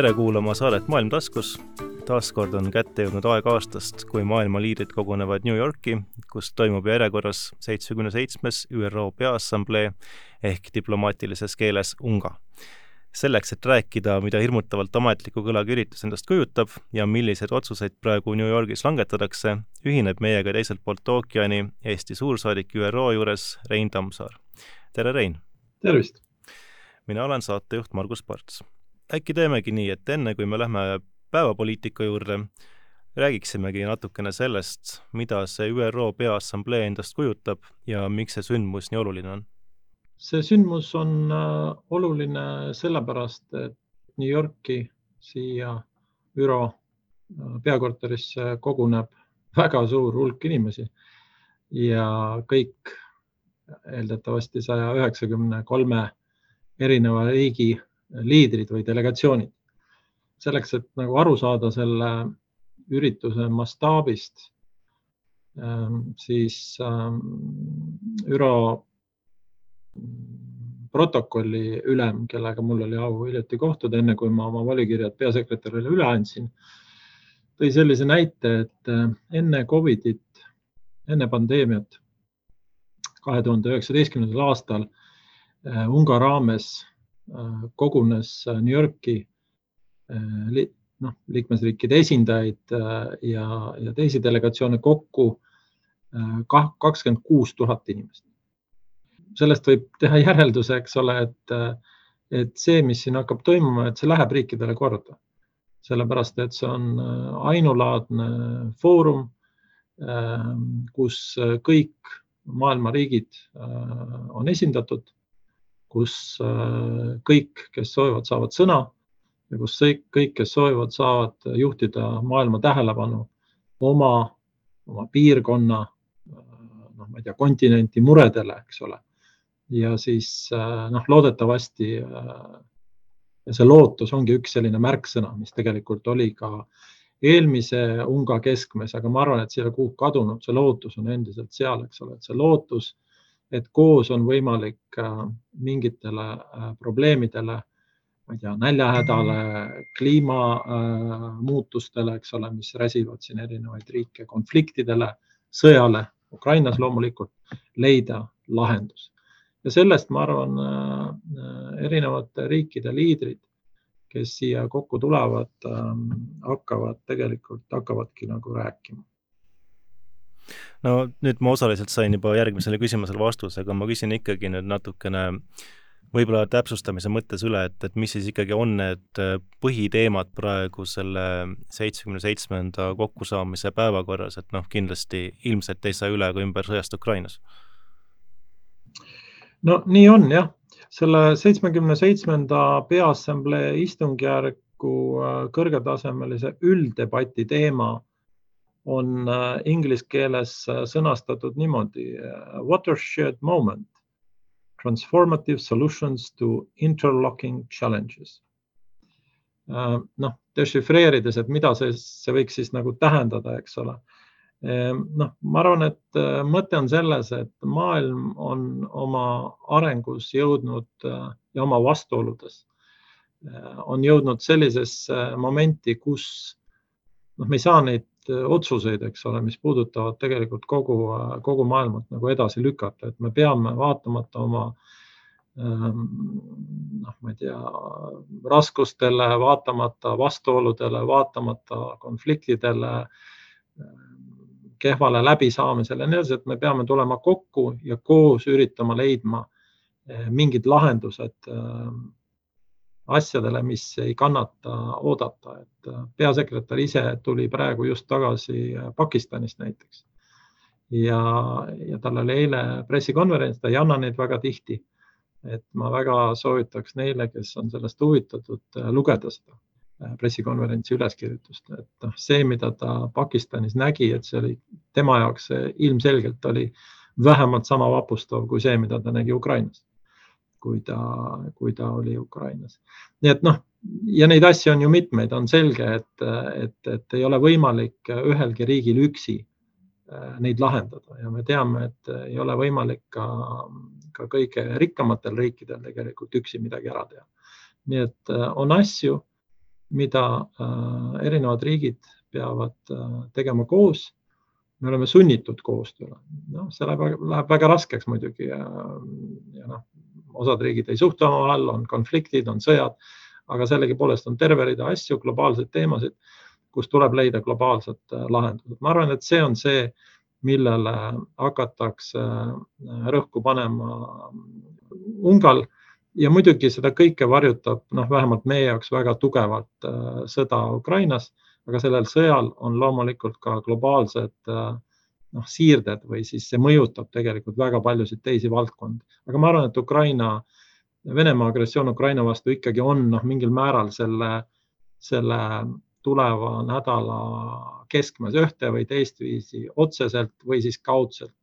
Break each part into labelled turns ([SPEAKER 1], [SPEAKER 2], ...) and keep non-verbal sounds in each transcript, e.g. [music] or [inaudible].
[SPEAKER 1] tere kuulama saadet Maailm taskus. taaskord on kätte jõudnud aeg aastast, kui maailma liidrid kogunevad New Yorki, kus toimub järjekorras seitsmekümne seitsmes ÜRO Peaassamblee ehk diplomaatilises keeles UNGA. selleks, et rääkida, mida hirmutavalt ametliku kõlaga üritus endast kujutab ja milliseid otsuseid praegu New Yorgis langetatakse, ühineb meiega teiselt poolt ookeani Eesti suursaadik ÜRO juures Rein Tammsaar. tere, Rein!
[SPEAKER 2] tervist!
[SPEAKER 1] mina olen saatejuht Margus Parts äkki teemegi nii, et enne kui me lähme päevapoliitika juurde, räägiksimegi natukene sellest, mida see ÜRO Peaassamblee endast kujutab ja miks see sündmus nii oluline on?
[SPEAKER 2] see sündmus on äh, oluline sellepärast, et New Yorki siia ÜRO äh, peakorterisse koguneb väga suur hulk inimesi ja kõik eeldatavasti saja üheksakümne kolme erineva riigi liidrid või delegatsioonid. selleks, et nagu aru saada selle ürituse mastaabist, ähm, siis ähm, ÜRO protokolli ülem, kellega mul oli au hiljuti kohtuda, enne kui ma oma volikirjad peasekretärile üle andsin, tõi sellise näite, et äh, enne Covidit, enne pandeemiat, kahe tuhande üheksateistkümnendal aastal äh, UNGA raames kogunes äh, New Yorki äh, noh, liikmesriikide esindajaid ja, ja teisi delegatsioone kokku kakskümmend kuus tuhat inimest. sellest võib teha järelduse, eks ole, et, et see, mis siin hakkab toimuma, et see läheb riikidele korda. sellepärast, et see on ainulaadne foorum, kus kõik maailma riigid on esindatud kus äh, kõik, kes soovivad, saavad sõna ja kus kõik, kes soovivad, saavad juhtida maailma tähelepanu oma, oma piirkonna, äh, noh, ma ei tea, kontinenti muredele, eks ole. ja siis äh, noh, loodetavasti ja see lootus ongi üks selline märksõna, mis tegelikult oli ka eelmise UNGA keskmes, aga ma arvan, et see ei ole kuhugi kadunud, see lootus on endiselt seal, eks ole, et see lootus et koos on võimalik äh, mingitele äh, probleemidele, ma ei tea, näljahädale, kliimamuutustele, eks ole, mis räsivad siin erinevaid riike, konfliktidele, sõjale, Ukrainas loomulikult, leida lahendus. ja sellest, ma arvan, äh, erinevate riikide liidrid, kes siia kokku tulevad, hakkavad tegelikult, hakkavadki nagu rääkima
[SPEAKER 1] no nüüd ma osaliselt sain juba järgmisele küsimusele vastuse, aga ma küsin ikkagi nüüd natukene võib-olla täpsustamise mõttes üle, et, et mis siis ikkagi on need äh, põhiteemad praegu selle seitsmekümne seitsmenda kokkusaamise päevakorras, et noh, kindlasti ilmselt ei saa üle ega ümber sõjast Ukrainas.
[SPEAKER 2] no nii on jah, selle seitsmekümne seitsmenda Peaassamblee istungjärgu äh, kõrgetasemelise ülddebati teema on äh, inglise keeles äh, sõnastatud niimoodi äh, watershed moment, transformative solutions to interlocking challenges. noh, dešifreerides, et mida see, see võiks siis nagu tähendada, eks ole. noh, ma arvan, et mõte on selles, et maailm on oma arengus jõudnud ja oma vastuoludes on jõudnud sellisesse momenti, kus noh, me ei saa neid otsuseid, eks ole, mis puudutavad tegelikult kogu, kogu maailmat nagu edasi lükata, et me peame vaatamata oma ähm, noh, ma ei tea, raskustele, vaatamata vastuoludele, vaatamata konfliktidele, kehvale läbisaamisele ja nii edasi, et me peame tulema kokku ja koos üritama leidma äh, mingid lahendused ähm, asjadele, mis ei kannata oodata, et äh, peasekretär ise tuli praegu just tagasi äh, Pakistanist näiteks. ja, ja tal oli eile pressikonverents, ta ei anna neid väga tihti. et ma väga soovitaks neile, kes on sellest huvitatud, äh, lugeda seda pressikonverentsi üleskirjutust, et noh, see, mida ta Pakistanis nägi, et see oli tema jaoks ilmselgelt oli vähemalt sama vapustav kui see, mida ta nägi Ukrainas kui ta, kui ta oli Ukrainas. nii et noh, ja neid asju on ju mitmeid, on selge, et, et, et ei ole võimalik ühelgi riigil üksi äh, neid lahendada ja me teame, et ei ole võimalik ka, ka kõige rikkamatel riikidel tegelikult üksi midagi ära teha. nii et äh, on asju, mida erinevad riigid peavad tegema koos me oleme sunnitud koostööle. noh, see läheb, läheb väga raskeks muidugi ja, ja noh, osad riigid ei suhtle omavahel, on konfliktid, on sõjad, aga sellegipoolest on terve rida asju, globaalseid teemasid, kus tuleb leida globaalsed äh, lahendused. ma arvan, et see on see, millele hakatakse äh, rõhku panema Ungal ja muidugi seda kõike varjutab noh, vähemalt meie jaoks väga tugevalt äh, sõda Ukrainas aga sellel sõjal on loomulikult ka globaalsed äh, noh, siirded või siis see mõjutab tegelikult väga paljusid teisi valdkondi, aga ma arvan, et Ukraina, Venemaa agressioon Ukraina vastu ikkagi on noh, mingil määral selle, selle tuleva nädala keskmes ühte või teistviisi otseselt või siis kaudselt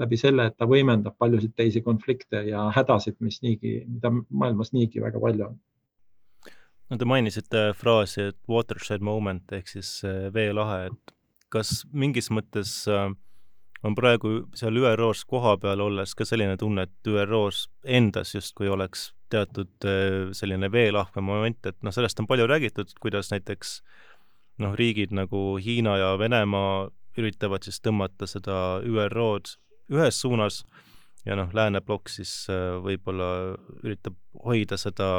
[SPEAKER 2] läbi selle, et ta võimendab paljusid teisi konflikte ja hädasid, mis niigi, mida maailmas niigi väga palju on.
[SPEAKER 1] No te mainisite fraasi, et watershed moment ehk siis äh, veelahe, et kas mingis mõttes äh, on praegu seal ÜRO-s kohapeal olles ka selline tunne, et ÜRO-s endas justkui oleks teatud äh, selline veelahkme moment, et noh, sellest on palju räägitud, kuidas näiteks noh, riigid nagu Hiina ja Venemaa üritavad siis tõmmata seda ÜRO-d ühes suunas ja noh, lääne plokk siis võib-olla üritab hoida seda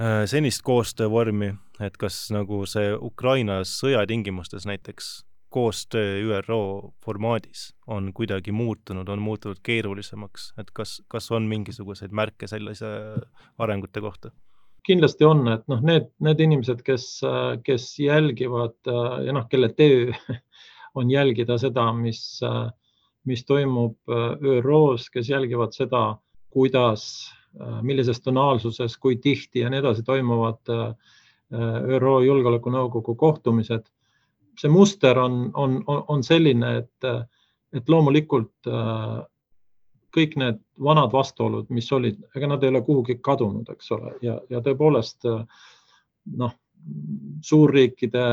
[SPEAKER 1] Äh, senist koostöövormi, et kas nagu see Ukraina sõja tingimustes näiteks koostöö ÜRO formaadis on kuidagi muutunud, on muutunud keerulisemaks, et kas, kas on mingisuguseid märke sellise arengute kohta?
[SPEAKER 2] kindlasti on, et noh, need, need inimesed, kes, kes jälgivad ja noh, kelle töö [laughs] on jälgida seda, mis, mis toimub ÜRO-s, kes jälgivad seda, kuidas millises tonaalsuses, kui tihti ja nii edasi toimuvad ÜRO Julgeolekunõukogu kohtumised. See muster on, on, on selline, et, et loomulikult äh, kõik need vanad vastuolud, mis olid, ega nad ei ole kuhugi kadunud, eks ole, ja, ja tõepoolest noh, suurriikide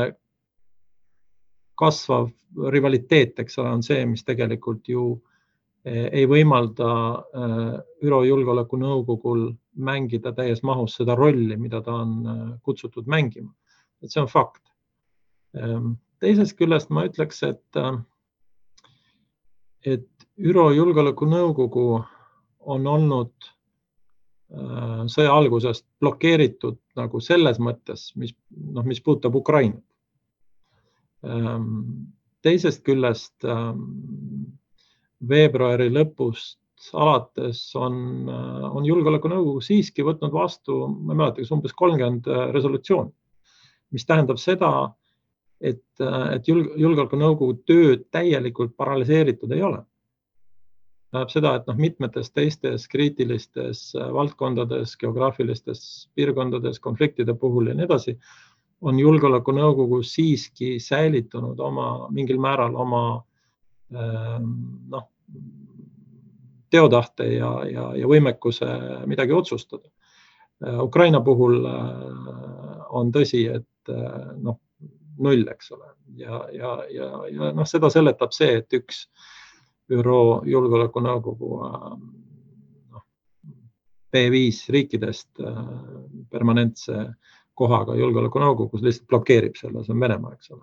[SPEAKER 2] kasvav rivaliteet, eks ole, on see, mis tegelikult ju äh, ei võimalda ÜRO Julgeolekunõukogul mängida täies mahus seda rolli, mida ta on kutsutud mängima. et see on fakt. Teisest küljest ma ütleks, et, et ÜRO Julgeolekunõukogu on olnud sõja algusest blokeeritud nagu selles mõttes, mis noh, mis puudutab Ukrainat. Ehm, teisest küljest ehm, veebruari lõpust alates on, on Julgeolekunõukogu siiski võtnud vastu, ma ei mäleta, kas umbes kolmkümmend resolutsiooni, mis tähendab seda, et, et Julgeolekunõukogu töö täielikult paralüseeritud ei ole. tähendab seda, et noh, mitmetes teistes kriitilistes valdkondades, geograafilistes piirkondades, konfliktide puhul ja nii edasi, on Julgeolekunõukogu siiski säilitanud oma mingil määral oma noh, teotahte ja, ja, ja võimekuse midagi otsustada. Ukraina puhul äh, on tõsi, et äh, noh, null, eks ole, ja, ja, ja, ja noh, seda seletab see, et üks ÜRO Julgeolekunõukogu äh, noh, B5 riikidest permanentse kohaga Julgeolekunõukogus lihtsalt blokeerib selle, see on Venemaa, eks ole.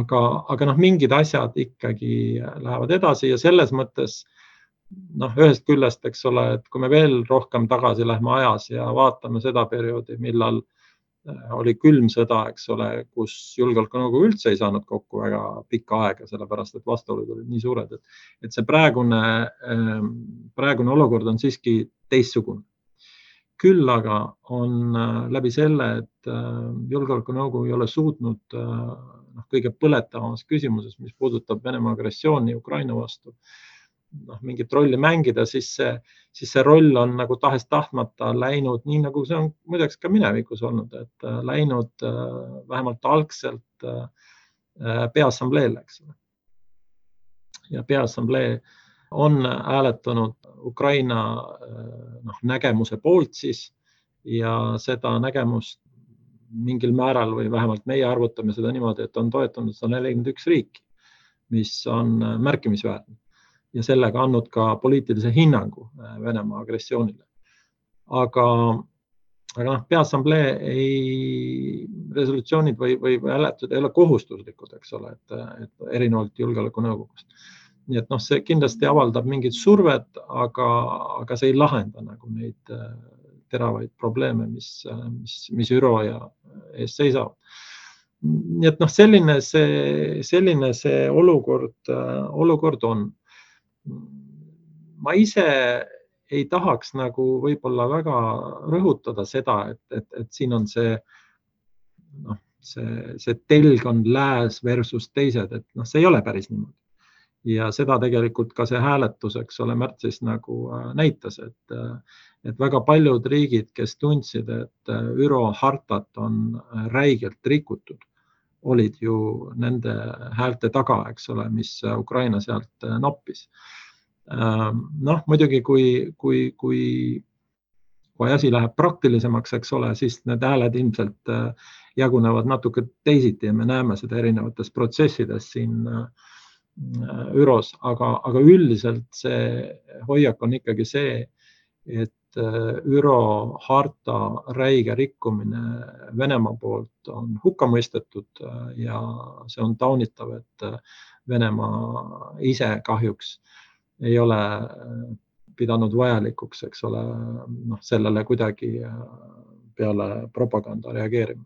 [SPEAKER 2] Aga, aga noh, mingid asjad ikkagi lähevad edasi ja selles mõttes noh, ühest küljest, eks ole, et kui me veel rohkem tagasi lähme ajas ja vaatame seda perioodi, millal äh, oli külm sõda, eks ole, kus julgeolekunõukogu üldse ei saanud kokku väga pikka aega, sellepärast et vastuolud olid nii suured, et, et see praegune, ähm, praegune olukord on siiski teistsugune. küll aga on äh, läbi selle, et äh, julgeolekunõukogu ei ole suutnud noh, kõige põletavamas küsimuses, mis puudutab Venemaa agressiooni Ukraina vastu, noh, mingit rolli mängida, siis see, siis see roll on nagu tahes-tahtmata läinud nii, nagu see on muideks ka minevikus olnud, et äh, läinud äh, vähemalt algselt äh, Peaassambleele, eks ole. ja Peaassamblee on hääletanud Ukraina noh, nägemuse poolt siis ja seda nägemust mingil määral või vähemalt meie arvutame seda niimoodi, et on toetanud sada nelikümmend üks riiki, mis on märkimisväärne ja sellega andnud ka poliitilise hinnangu äh, Venemaa agressioonile. aga, aga noh, Peaassamblee ei, resolutsioonid või, või hääletused ei ole kohustuslikud, eks ole, et, et erinevalt Julgeolekunõukogust. nii et noh, see kindlasti avaldab mingit survet, aga, aga see ei lahenda nagu neid äh, teravaid probleeme, mis, mis, mis ÜRO ja ees seisavad. nii et noh, selline see, selline see olukord, äh, olukord on. Ma ise ei tahaks nagu võib-olla väga rõhutada seda, et, et, et siin on see noh, see, see telg on lääs versus teised, et noh, see ei ole päris niimoodi. ja seda tegelikult ka see hääletus, eks ole, märtsis nagu äh, näitas, et, äh, et väga paljud riigid, kes tundsid, et äh, ÜRO hartat on räigelt rikutud, olid ju nende häälte taga, eks ole, mis Ukraina sealt noppis Ähm, noh, muidugi kui, kui, kui, kui asi läheb praktilisemaks, eks ole, siis need hääled ilmselt äh, jagunevad natuke teisiti ja me näeme seda erinevates protsessides siin äh, ÜRO-s, aga, aga üldiselt see hoiak on ikkagi see, et äh, ÜRO harta räige rikkumine Venemaa poolt on hukka mõistetud ja see on taunitav, et Venemaa ise kahjuks äh, ei ole äh, pidanud vajalikuks, eks ole, noh, sellele kuidagi äh, peale propaganda reageerima.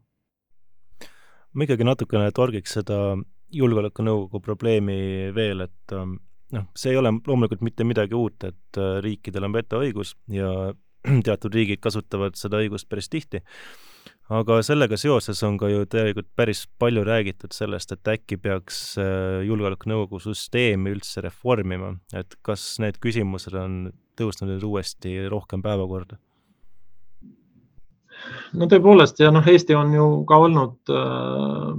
[SPEAKER 1] ma ikkagi natukene torgiks seda julgeolekunõukogu probleemi veel, et ähm, noh, see ei ole loomulikult mitte midagi uut, et äh, riikidel on vetoõigus ja [clears throat] teatud riigid kasutavad seda õigust päris tihti aga sellega seoses on ka ju tegelikult päris palju räägitud sellest, et äkki peaks äh, Julgeolekunõukogu süsteemi üldse reformima, et kas need küsimused on tõusnud nüüd uuesti rohkem päevakorda?
[SPEAKER 2] no tõepoolest ja noh, Eesti on ju ka olnud äh,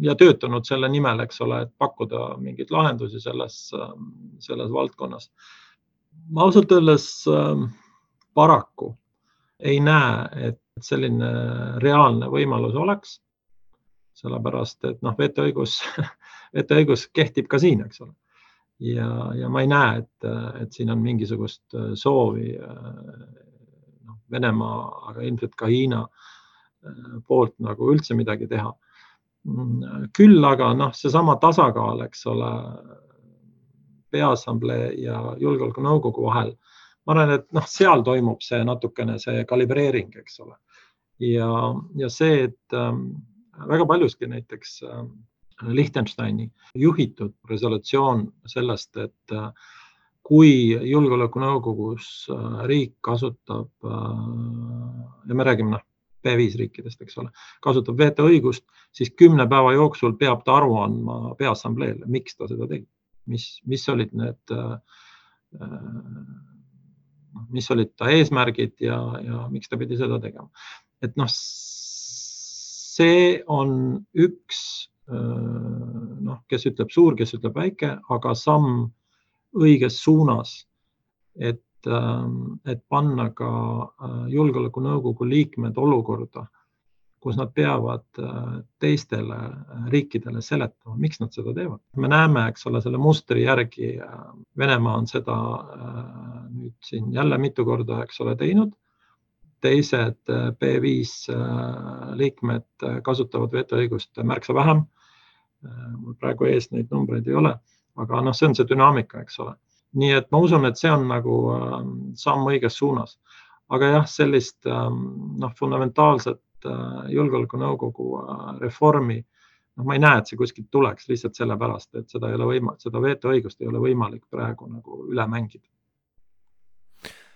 [SPEAKER 2] ja töötanud selle nimel, eks ole, et pakkuda mingeid lahendusi selles, äh, selles valdkonnas. ma ausalt öeldes äh, paraku ei näe, et selline reaalne võimalus oleks. sellepärast et noh, vetoõigus [laughs] vetoõigus kehtib ka siin, eks ole. ja, ja ma ei näe, et, et siin on mingisugust soovi noh, Venemaa, aga ilmselt ka Hiina poolt nagu üldse midagi teha. Küll aga noh, seesama tasakaal, eks ole, Peaassamblee ja Julgeolekunõukogu vahel. Ma arvan, et noh, seal toimub see natukene see kalibreering, eks ole. Ja, ja see, et ähm, väga paljuski näiteks äh, Liechtensteini juhitud resolutsioon sellest, et äh, kui Julgeolekunõukogus äh, riik kasutab äh, ja me räägime noh, B5 riikidest, eks ole, kasutab vetoõigust, siis kümne päeva jooksul peab ta aru andma Peaassambleele, miks ta seda tegi, mis, mis olid need äh, noh, mis olid ta eesmärgid ja, ja miks ta pidi seda tegema et noh, see on üks noh, kes ütleb suur, kes ütleb väike, aga samm õiges suunas. et, et panna ka Julgeolekunõukogu liikmed olukorda, kus nad peavad teistele riikidele seletama, miks nad seda teevad. me näeme, eks ole, selle mustri järgi Venemaa on seda nüüd siin jälle mitu korda, eks ole, teinud teised äh, B5 äh, liikmed äh, kasutavad vetoõigust märksa vähem. mul praegu ees neid numbreid ei ole, aga noh, see on see dünaamika, eks ole. Nii et ma usun, et see on nagu samm õiges suunas. aga jah, sellist noh, fundamentaalset julgeolekunõukogu reformi noh, ma ei näe, et see kuskilt tuleks lihtsalt sellepärast, et seda ei ole võimalik, seda vetoõigust ei ole võimalik praegu nagu üle mängida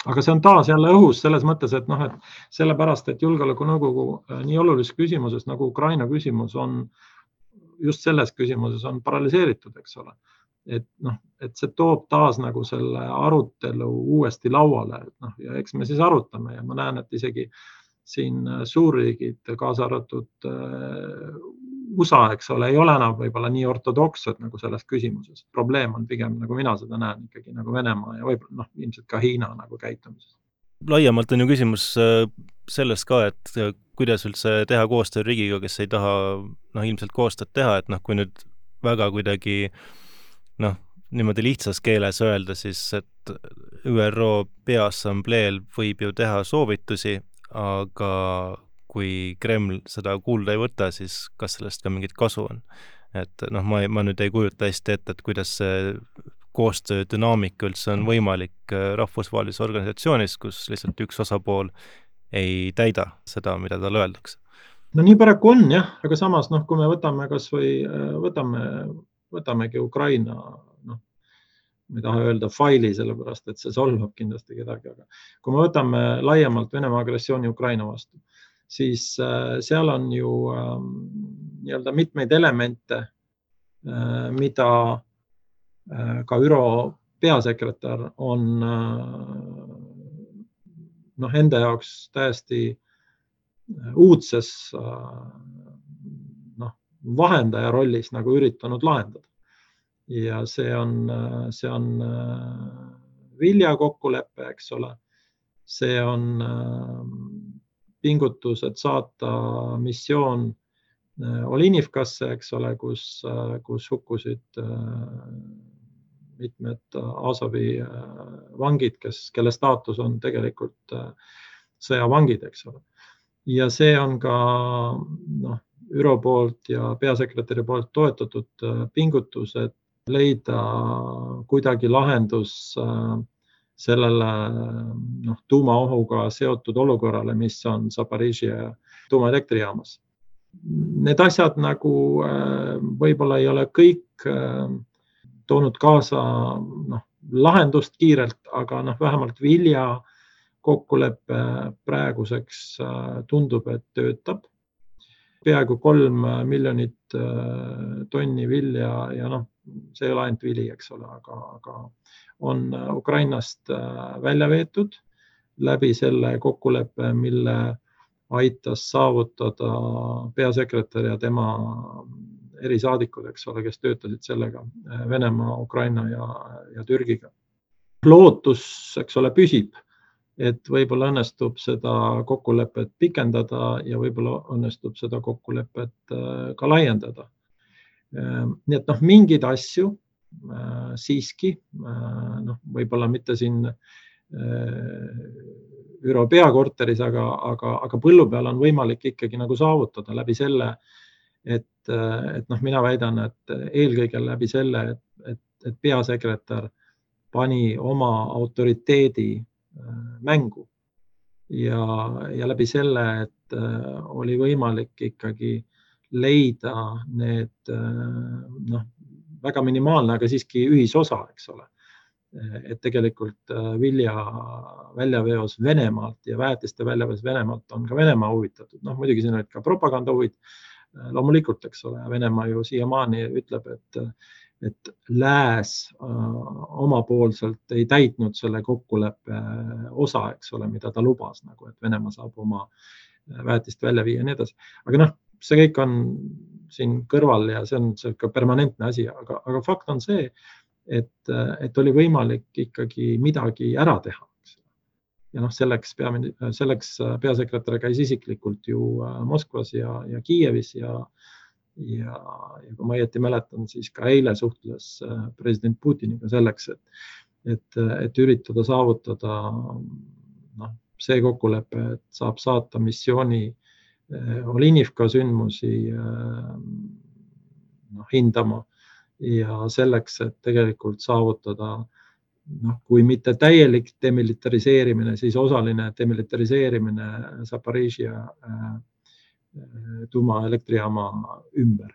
[SPEAKER 2] aga see on taas jälle õhus selles mõttes, et noh, et sellepärast, et Julgeolekunõukogu äh, nii olulises küsimuses nagu Ukraina küsimus on, just selles küsimuses on paralüseeritud, eks ole. Et noh, et see toob taas nagu selle arutelu uuesti lauale, et noh, ja eks me siis arutame ja ma näen, et isegi siin äh, suurriigid, kaasa arvatud äh, USA, eks ole, ei ole enam võib-olla nii ortodokssed nagu selles küsimuses. probleem on pigem, nagu mina seda näen, ikkagi nagu Venemaa ja võib-olla noh, ilmselt ka Hiina nagu käitumises.
[SPEAKER 1] laiemalt on ju küsimus äh, selles ka, et äh, kuidas üldse teha koostööd riigiga, kes ei taha noh, ilmselt koostööd teha, et noh, kui nüüd väga kuidagi noh, niimoodi lihtsas keeles öelda, siis et ÜRO Peaassambleel võib ju teha soovitusi, aga kui Kreml seda kuulda ei võta, siis kas sellest ka mingit kasu on? et noh, ma, ma nüüd ei kujuta hästi ette, et kuidas see koostöö dünaamika üldse on võimalik äh, rahvusvahelises organisatsioonis, kus lihtsalt üks osapool ei täida seda, mida talle öeldakse.
[SPEAKER 2] no nii paraku on jah, aga samas noh, kui me võtame kasvõi äh, võtame, võtamegi Ukraina noh, ma ei taha öelda faili, sellepärast et see solvab kindlasti kedagi, aga kui me võtame laiemalt Venemaa agressiooni Ukraina vastu, siis äh, seal on ju ähm, nii-öelda mitmeid elemente, mida Äh, ka ÜRO peasekretär on äh, noh, enda jaoks täiesti äh, uudses vahendaja rollis nagu üritanud lahendada. ja see on, see on viljakokkulepe, eks ole. see on pingutus, et saata missioon Olinivkasse, eks ole, kus, kus hukkusid mitmed äh, äh, vangid, kes, kelle staatus on tegelikult äh, sõjavangid, eks ole. ja see on ka noh, ÜRO poolt ja peasekretäri poolt toetatud pingutus, et leida kuidagi lahendus sellele noh, tuumaohuga seotud olukorrale, mis on Zaporižje tuumaelektrijaamas. Need asjad nagu võib-olla ei ole kõik toonud kaasa noh, lahendust kiirelt, aga noh, vähemalt vilja kokkulepe praeguseks äh, tundub, et töötab. Peaaegu kolm miljonit äh, tonni vilja ja noh, see ei ole ainult vili, eks ole, aga, aga on Ukrainast äh, välja veetud läbi selle kokkuleppe, mille aitas saavutada peasekretär ja tema erisaadikud, eks ole, kes töötasid sellega äh, Venemaa, Ukraina ja, ja Türgiga. lootus, eks ole, püsib, et võib-olla õnnestub seda kokkulepet pikendada ja võib-olla õnnestub seda kokkulepet äh, ka laiendada. Ähm, nii et noh, mingeid asju äh, siiski noh, võib-olla mitte siin ÜRO peakorteris, aga, aga, aga põllu peal on võimalik ikkagi nagu saavutada läbi selle, et, et noh, mina väidan, et eelkõige läbi selle, et, et, et peasekretär pani oma autoriteedi äh, mängu ja, ja läbi selle, et äh, oli võimalik ikkagi leida need äh, noh, väga minimaalne, aga siiski ühisosa, eks ole. et tegelikult vilja väljaveos Venemaalt ja väetiste väljaveos Venemaalt on ka Venemaa huvitatud, noh muidugi siin olid ka propagandahuvid loomulikult, eks ole, Venemaa ju siiamaani ütleb, et, et lääs äh, omapoolselt ei täitnud selle kokkuleppe osa, eks ole, mida ta lubas nagu, et Venemaa saab oma äh, väetist välja viia ja nii edasi. aga noh, see kõik on siin kõrval ja see on sihuke permanentne asi, aga, aga fakt on see, et, et oli võimalik ikkagi midagi ära teha ja noh, selleks peamine, selleks äh, peasekretär käis isiklikult ju äh, Moskvas ja, ja Kiievis ja, ja, ja kui ma õieti mäletan, siis ka eile suhtles äh, president Putiniga selleks, et, et, et üritada saavutada noh, see kokkulepe, et saab saata missiooni Olinivka sündmusi noh, hindama. Ja selleks, et tegelikult saavutada noh, kui mitte täielik demilitariseerimine, siis osaline demilitariseerimine Zaporižja äh, tuumaelektrijaama ümber.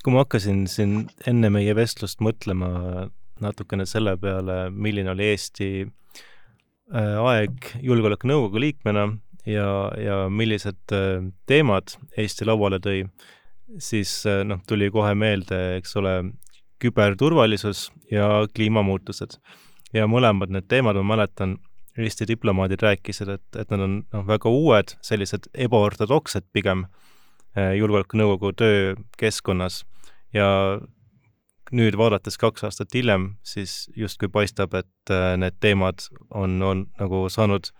[SPEAKER 1] kui ma hakkasin siin enne meie vestlust mõtlema natukene selle peale, milline oli Eesti äh, aeg Julgeolekunõukogu liikmena ja, ja millised äh, teemad Eesti lauale tõi, siis noh, tuli kohe meelde, eks ole, küberturvalisus ja kliimamuutused. ja mõlemad need teemad, ma mäletan, Eesti diplomaadid rääkisid, et, et nad on noh, väga uued, sellised ebaortodoksed pigem eh, Julgeolekunõukogu töökeskkonnas ja nüüd vaadates kaks aastat hiljem, siis justkui paistab, et eh, need teemad on, on nagu saanud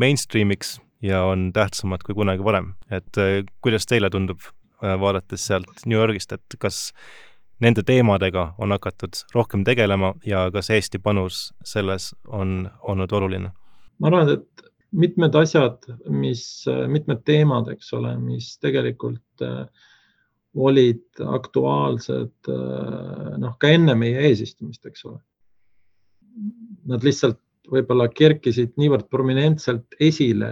[SPEAKER 1] mainstream'iks ja on tähtsamad kui kunagi varem. et eh, kuidas teile tundub, vaadates sealt New Yorgist, et kas nende teemadega on hakatud rohkem tegelema ja kas Eesti panus selles on olnud oluline?
[SPEAKER 2] ma arvan, et mitmed asjad, mis, mitmed teemad, eks ole, mis tegelikult äh, olid aktuaalsed äh, noh, ka enne meie eesistumist, eks ole. Nad lihtsalt võib-olla kerkisid niivõrd prominentselt esile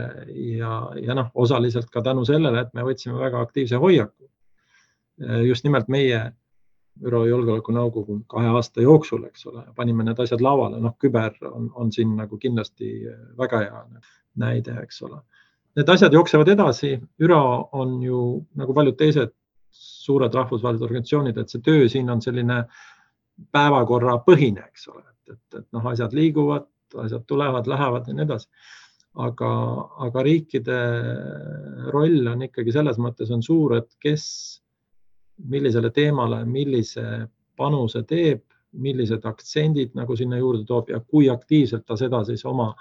[SPEAKER 2] ja, ja noh, osaliselt ka tänu sellele, et me võtsime väga aktiivse hoiaku. Äh, just nimelt meie ÜRO Julgeolekunõukogu kahe aasta jooksul, eks ole, panime need asjad lauale, noh, küber on, on siin nagu kindlasti väga hea näide, eks ole. Need asjad jooksevad edasi, ÜRO on ju nagu paljud teised suured rahvusvahelised organisatsioonid, et see töö siin on selline päevakorrapõhine, eks ole, et, et, et noh, asjad liiguvad, asjad tulevad, lähevad ja nii edasi. aga, aga riikide roll on ikkagi selles mõttes on suur, et kes millisele teemale millise panuse teeb, millised aktsendid nagu sinna juurde toob ja kui aktiivselt ta seda siis oma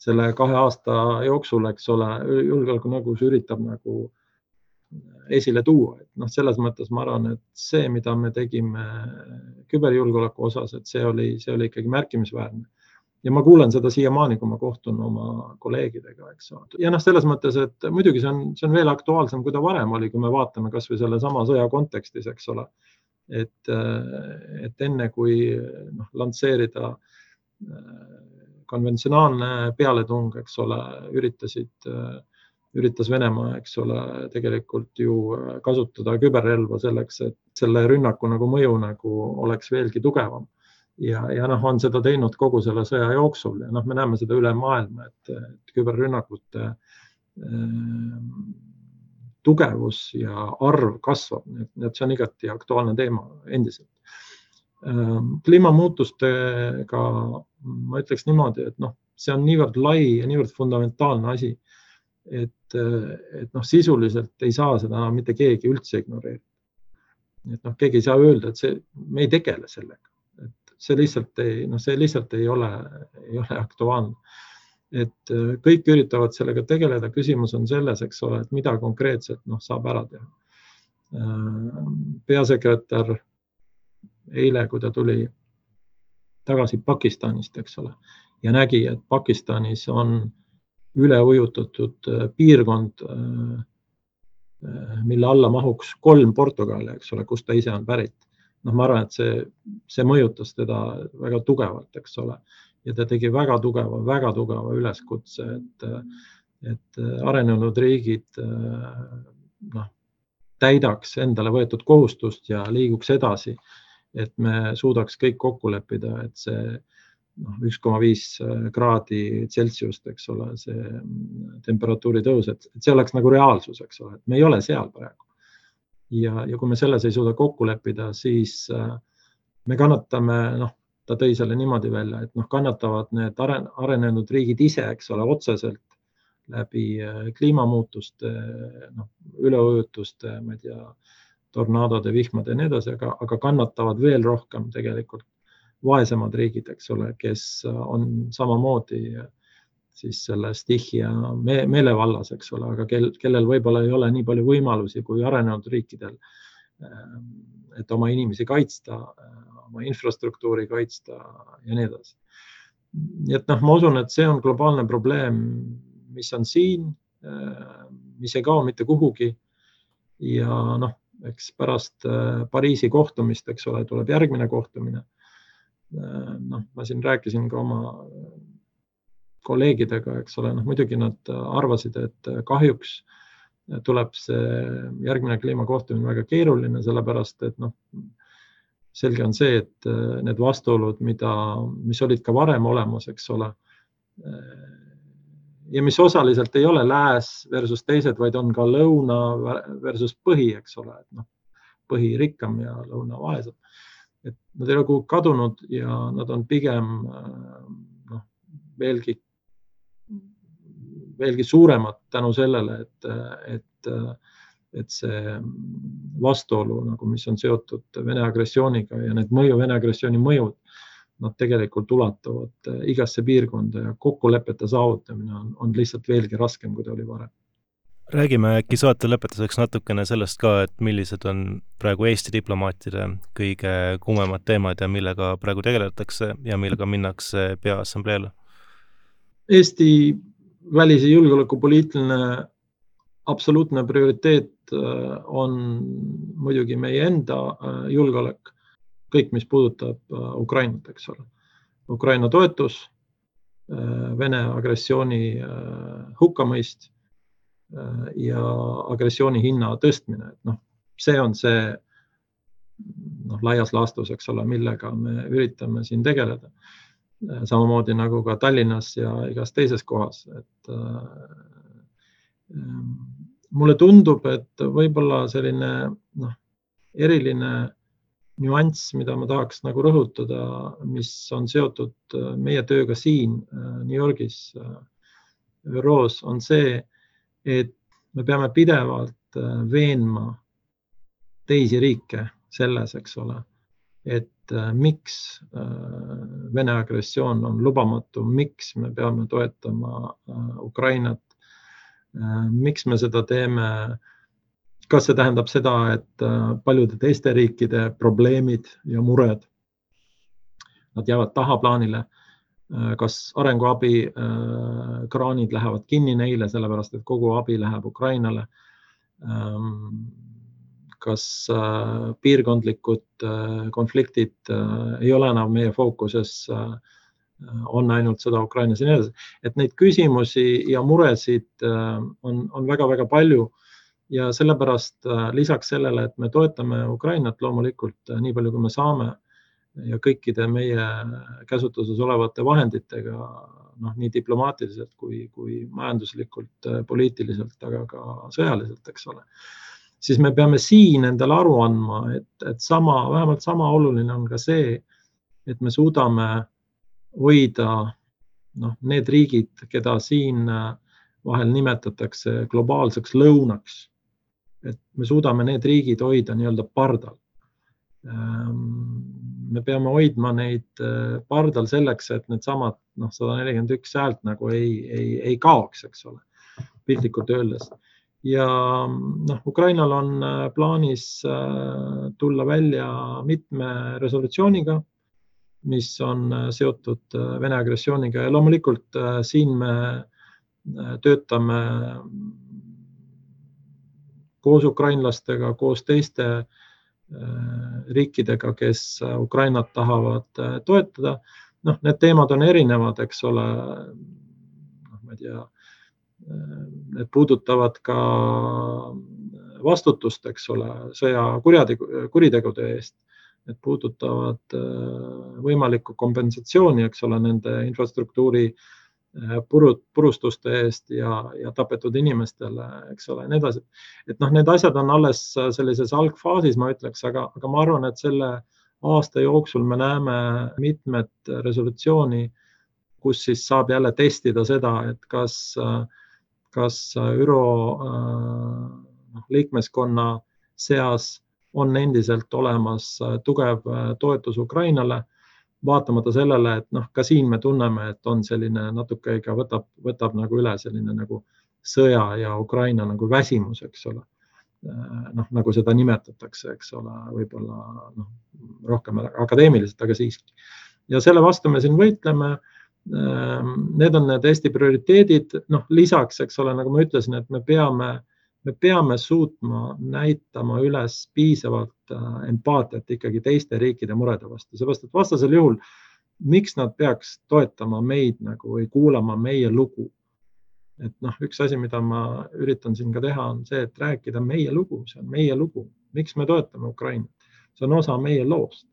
[SPEAKER 2] selle kahe aasta jooksul, eks ole, julgeolekunõukogus üritab nagu esile tuua, et noh, selles mõttes ma arvan, et see, mida me tegime küberjulgeoleku osas, et see oli, see oli ikkagi märkimisväärne. Ja ma kuulen seda siiamaani, kui ma kohtun oma kolleegidega, eks ole. ja noh, selles mõttes, et muidugi see on, see on veel aktuaalsem, kui ta varem oli, kui me vaatame kasvõi sellesama sõja kontekstis, eks ole. et, et enne kui noh, lansseerida konventsionaalne pealetung, eks ole, üritasid üritas Venemaa, eks ole, tegelikult ju äh, kasutada küberrelva selleks, et selle rünnaku nagu mõju nagu oleks veelgi tugevam. Ja, ja noh, on seda teinud kogu selle sõja jooksul ja noh, me näeme seda üle maailma, et, et küberrünnakute äh, tugevus ja arv kasvab, nii et see on igati aktuaalne teema endiselt ähm, kliimamuutustega ma ütleks niimoodi, et noh, see on niivõrd lai ja niivõrd fundamentaalne asi et, et noh, sisuliselt ei saa seda enam mitte keegi üldse ignoreerida. et noh, keegi ei saa öelda, et see, me ei tegele sellega, see lihtsalt ei, noh, see lihtsalt ei ole, ei ole aktuaalne. et kõik üritavad sellega tegeleda, küsimus on selles, eks ole, et mida konkreetselt noh, saab ära teha. peasekretär eile, kui ta tuli tagasi Pakistanist, eks ole, ja nägi, et Pakistanis on üle ujutatud äh, piirkond, äh, äh, mille alla mahuks kolm Portugali, eks ole, kust ta ise on pärit. Noh, ma arvan, et see, see mõjutas teda väga tugevalt, eks ole, ja ta tegi väga tugeva, väga tugeva üleskutse, et, et arenenud riigid noh, täidaks endale võetud kohustust ja liiguks edasi. et me suudaks kõik kokku leppida, et see noh, üks koma viis äh, kraadi Celsiust, eks ole, see mm, temperatuuri tõus, et see oleks nagu reaalsus, eks ole, et me ei ole seal praegu. Ja, ja kui me selles ei suuda kokku leppida, siis äh, me kannatame, noh, ta tõi selle niimoodi välja, et noh, kannatavad need arenenud riigid ise, eks ole, otseselt läbi äh, kliimamuutuste, noh, üleujutuste, ma ei tea, tornaadode, vihmade ja nii edasi, aga, aga kannatavad veel rohkem tegelikult vaesemad riigid, eks ole, kes on samamoodi siis selle stihia me meelevallas, eks ole, aga kel, kellel võib-olla ei ole nii palju võimalusi kui arenenud riikidel. et oma inimesi kaitsta, oma infrastruktuuri kaitsta ja nii edasi. nii et noh, ma usun, et see on globaalne probleem, mis on siin, mis ei kao mitte kuhugi. ja noh, eks pärast Pariisi kohtumist, eks ole, tuleb järgmine kohtumine noh, ma siin rääkisin ka oma kolleegidega, eks ole, noh muidugi nad arvasid, et kahjuks tuleb see järgmine kliimakohtumine väga keeruline, sellepärast et noh, selge on see, et need vastuolud, mida, mis olid ka varem olemas, eks ole. ja mis osaliselt ei ole lääs versus teised, vaid on ka lõuna versus põhi, eks ole, et noh, põhi rikkam ja lõuna vaesem et nad ei ole kuhugi kadunud ja nad on pigem noh, veelgi, veelgi suuremad tänu sellele, et, et, et see vastuolu nagu, mis on seotud Vene agressiooniga ja need mõju, Vene agressiooni mõjud, nad tegelikult ulatuvad igasse piirkonda ja kokkulepete saavutamine on, on lihtsalt veelgi raskem, kui ta oli varem
[SPEAKER 1] räägime äkki saate lõpetuseks natukene sellest ka, et millised on praegu Eesti diplomaatide kõige kuumemad teemad ja millega praegu tegeletakse ja millega minnakse Peaassambleele?
[SPEAKER 2] Eesti välis- ja julgeolekupoliitiline absoluutne prioriteet on muidugi meie enda julgeolek, kõik, mis puudutab Ukrainat, eks ole. Ukraina toetus, Vene agressiooni hukkamõist ja agressiooni hinna tõstmine, et noh, see on see noh, laias laastus, eks ole, millega me üritame siin tegeleda. Samamoodi nagu ka Tallinnas ja igas teises kohas, et äh, mulle tundub, et võib-olla selline noh, eriline nüanss, mida ma tahaks nagu rõhutada, mis on seotud meie tööga siin New Yorgis, ÜRO-s, on see, et me peame pidevalt veenma teisi riike selles, eks ole, et äh, miks äh, Vene agressioon on lubamatu, miks me peame toetama äh, Ukrainat, miks me seda teeme, kas see tähendab seda, et paljude teiste riikide probleemid ja mured, nad jäävad tahaplaanile, kas arenguabi kraanid lähevad kinni neile, sellepärast et kogu abi läheb Ukrainale ähm, kas äh, piirkondlikud äh, konfliktid äh, ei ole enam meie fookuses, on ainult sõda Ukrainas ja nii edasi, et neid küsimusi ja muresid on, on väga-väga palju. Ja sellepärast lisaks sellele, et me toetame Ukrainat loomulikult nii palju, kui me saame ja kõikide meie käsutuses olevate vahenditega, noh, nii diplomaatiliselt kui, kui majanduslikult, poliitiliselt, aga ka sõjaliselt, eks ole siis me peame siin endale aru andma, et, et sama, vähemalt sama oluline on ka see, et me suudame hoida noh, need riigid, keda siin äh, vahel nimetatakse globaalseks lõunaks, et me suudame need riigid hoida nii-öelda pardal. Ähm, me peame hoidma neid äh, pardal selleks, et needsamad noh, sada nelikümmend üks häält nagu ei, ei, ei kaoks, eks ole, piltlikult öeldes ja noh, Ukrainal on äh, plaanis äh, tulla välja mitme resolutsiooniga, mis on äh, seotud Vene agressiooniga ja loomulikult siin me töötame koos ukrainlastega, koos teiste riikidega, kes Ukrainat tahavad toetada. noh, need teemad on erinevad, eks ole. noh, ma ei tea Need puudutavad ka vastutust, eks ole, sõja kurjategu, kuritegude eest. Need puudutavad äh, võimalikku kompensatsiooni, eks ole, nende infrastruktuuri äh, purud, purustuste eest ja, ja tapetud inimestele, eks ole, ja nii edasi. et noh, need asjad on alles sellises algfaasis, ma ütleks, aga, aga ma arvan, et selle aasta jooksul me näeme mitmet resolutsiooni, kus siis saab jälle testida seda, et kas äh, kas ÜRO noh, liikmeskonna seas on endiselt olemas äh, tugev äh, toetus Ukrainale, vaatamata sellele, et noh, ka siin me tunneme, et on selline natuke ikka võtab, võtab nagu üle selline nagu sõja ja Ukraina nagu väsimus, eks ole. noh, nagu seda nimetatakse, eks ole, võib-olla noh, rohkem akadeemiliselt, aga siiski. ja selle vastu me siin võitleme need on need Eesti prioriteedid, noh lisaks, eks ole, nagu ma ütlesin, et me peame, me peame suutma näitama üles piisavalt äh, empaatiat ikkagi teiste riikide murede vastu, seepärast et vastasel juhul, miks nad peaks toetama meid nagu või kuulama meie lugu. et noh, üks asi, mida ma üritan siin ka teha, on see, et rääkida meie lugu, see on meie lugu, miks me toetame Ukrainat, see on osa meie loost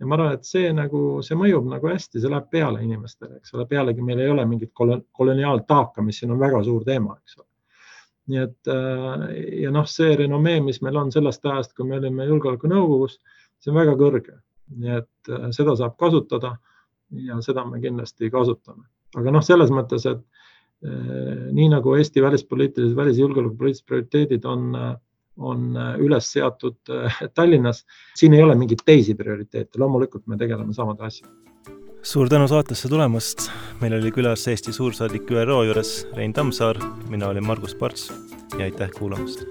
[SPEAKER 2] ja ma arvan, et see nagu, see mõjub nagu hästi, see läheb peale inimestele, eks ole, pealegi meil ei ole mingit koloniaaltaaka, mis siin on väga suur teema, eks ole. nii et äh, ja noh, see renomee, mis meil on sellest ajast, kui me olime Julgeolekunõukogus, see on väga kõrge, nii et äh, seda saab kasutada ja seda me kindlasti kasutame, aga noh, selles mõttes, et äh, nii nagu Eesti välispoliitilised, välis- ja julgeolekupoliitilised prioriteedid on on äh, üles seatud äh, Tallinnas. siin ei ole mingeid teisi prioriteete, loomulikult me tegeleme samade asjadega.
[SPEAKER 1] suur tänu saatesse tulemast, meil oli külas Eesti suursaadik ÜRO juures Rein Tammsaar, mina olin Margus Parts ja aitäh kuulamast